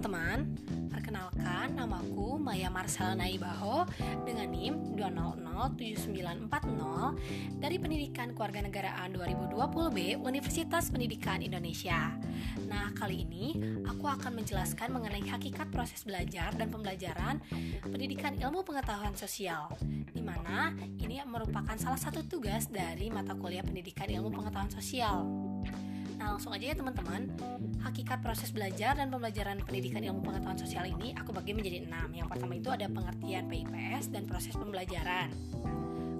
teman-teman, perkenalkan namaku Maya Marcel Naibaho dengan NIM 2007940 dari Pendidikan Kewarganegaraan 2020B Universitas Pendidikan Indonesia. Nah, kali ini aku akan menjelaskan mengenai hakikat proses belajar dan pembelajaran pendidikan ilmu pengetahuan sosial, di mana ini merupakan salah satu tugas dari mata kuliah pendidikan ilmu pengetahuan sosial. Nah langsung aja ya teman-teman. Hakikat proses belajar dan pembelajaran pendidikan ilmu pengetahuan sosial ini aku bagi menjadi enam. Yang pertama itu ada pengertian PIPS dan proses pembelajaran.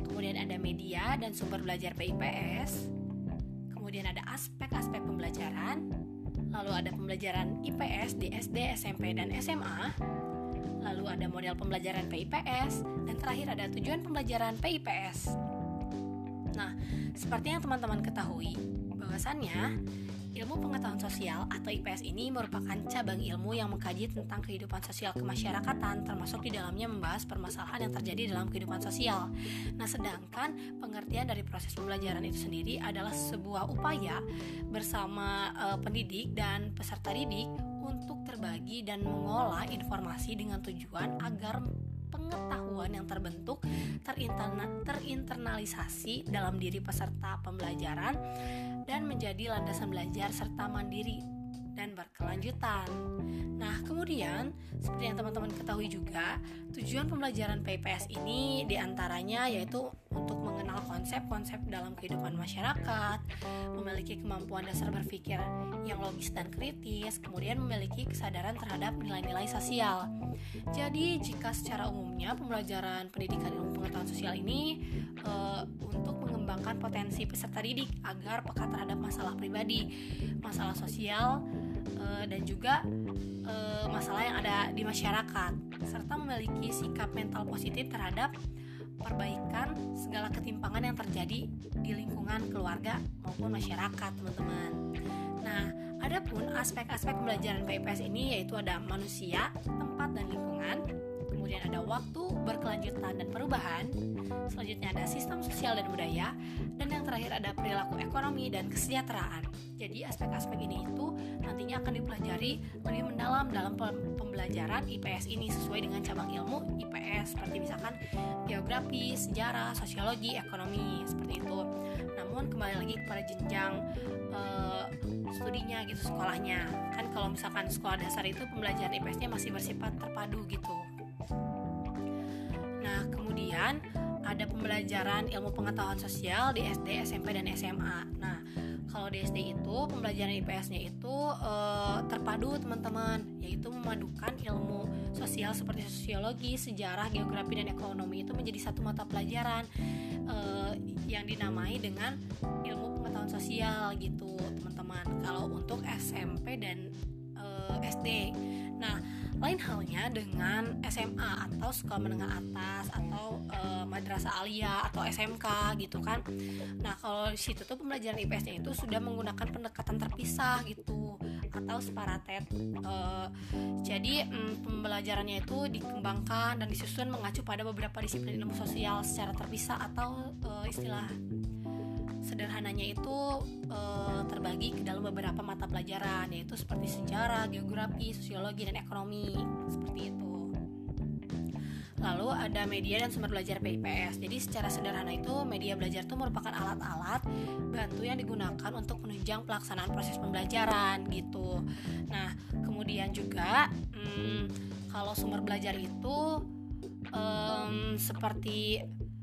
Kemudian ada media dan sumber belajar PIPS Kemudian ada aspek-aspek pembelajaran. Lalu ada pembelajaran IPS di SD, SMP, dan SMA Lalu ada model pembelajaran PIPS Dan terakhir ada tujuan pembelajaran PIPS Nah, seperti yang teman-teman ketahui, bahwasannya ilmu pengetahuan sosial atau IPS ini merupakan cabang ilmu yang mengkaji tentang kehidupan sosial kemasyarakatan, termasuk di dalamnya membahas permasalahan yang terjadi dalam kehidupan sosial. Nah, sedangkan pengertian dari proses pembelajaran itu sendiri adalah sebuah upaya bersama uh, pendidik dan peserta didik untuk terbagi dan mengolah informasi dengan tujuan agar pengetahuan yang terbentuk terintern terinternalisasi dalam diri peserta pembelajaran dan menjadi landasan belajar serta mandiri dan berkelanjutan. Nah, kemudian seperti yang teman-teman ketahui juga, tujuan pembelajaran PPS ini di antaranya yaitu untuk mengenal konsep-konsep dalam kehidupan masyarakat, memiliki kemampuan dasar berpikir yang logis dan kritis, kemudian memiliki kesadaran terhadap nilai-nilai sosial. Jadi, jika secara umumnya pembelajaran pendidikan ilmu pengetahuan sosial ini e, untuk mengembangkan potensi peserta didik agar peka terhadap masalah pribadi, masalah sosial, uh, dan juga uh, masalah yang ada di masyarakat serta memiliki sikap mental positif terhadap perbaikan segala ketimpangan yang terjadi di lingkungan keluarga maupun masyarakat, teman-teman. Nah, adapun aspek-aspek pembelajaran PIPS ini yaitu ada manusia, tempat dan lingkungan, kemudian ada waktu, berkelanjutan dan perubahan, selanjutnya ada sistem sosial dan budaya, dan yang terakhir ada perilaku ekonomi dan kesejahteraan. Jadi aspek-aspek ini itu nantinya akan dipelajari lebih mendalam dalam pembelajaran IPS ini sesuai dengan cabang ilmu IPS seperti misalkan geografi, sejarah, sosiologi, ekonomi seperti itu. Namun kembali lagi kepada jenjang uh, studinya gitu sekolahnya. Kan kalau misalkan sekolah dasar itu pembelajaran IPS-nya masih bersifat terpadu gitu. Nah, kemudian ada pembelajaran ilmu pengetahuan sosial di SD, SMP, dan SMA. Nah, kalau di SD itu pembelajaran IPS-nya itu uh, terpadu teman-teman, yaitu memadukan ilmu sosial seperti sosiologi, sejarah, geografi, dan ekonomi itu menjadi satu mata pelajaran uh, yang dinamai dengan ilmu pengetahuan sosial gitu, teman-teman. Kalau untuk SMP dan uh, SD, nah lain halnya dengan SMA atau sekolah menengah atas atau e, madrasah alia atau SMK gitu kan. Nah, kalau di situ tuh pembelajaran IPS-nya itu sudah menggunakan pendekatan terpisah gitu atau separatet. E, jadi mm, pembelajarannya itu dikembangkan dan disusun mengacu pada beberapa disiplin ilmu sosial secara terpisah atau e, istilah sederhananya itu e, terbagi ke dalam beberapa mata pelajaran yaitu seperti sejarah, geografi, sosiologi dan ekonomi seperti itu. Lalu ada media dan sumber belajar PIPS. Jadi secara sederhana itu media belajar itu merupakan alat-alat bantu yang digunakan untuk menunjang pelaksanaan proses pembelajaran gitu. Nah kemudian juga hmm, kalau sumber belajar itu um, seperti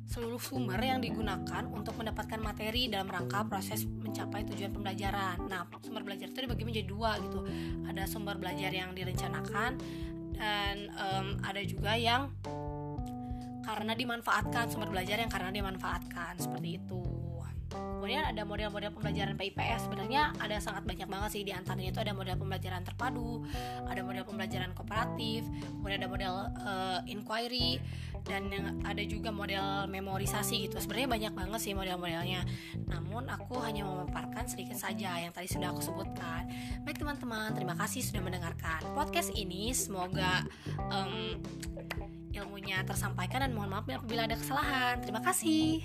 seluruh sumber yang digunakan untuk mendapatkan materi dalam rangka proses mencapai tujuan pembelajaran. Nah, sumber belajar itu dibagi menjadi dua gitu. Ada sumber belajar yang direncanakan dan um, ada juga yang karena dimanfaatkan sumber belajar yang karena dimanfaatkan seperti itu. Kemudian ada model-model pembelajaran PIPS sebenarnya ada sangat banyak banget sih di antaranya itu ada model pembelajaran terpadu, ada model pembelajaran kooperatif, kemudian ada model uh, inquiry dan yang ada juga model memorisasi gitu. Sebenarnya banyak banget sih model-modelnya. Namun aku hanya memaparkan sedikit saja yang tadi sudah aku sebutkan. Baik teman-teman, terima kasih sudah mendengarkan podcast ini. Semoga um, ilmunya tersampaikan dan mohon maaf apabila ada kesalahan. Terima kasih.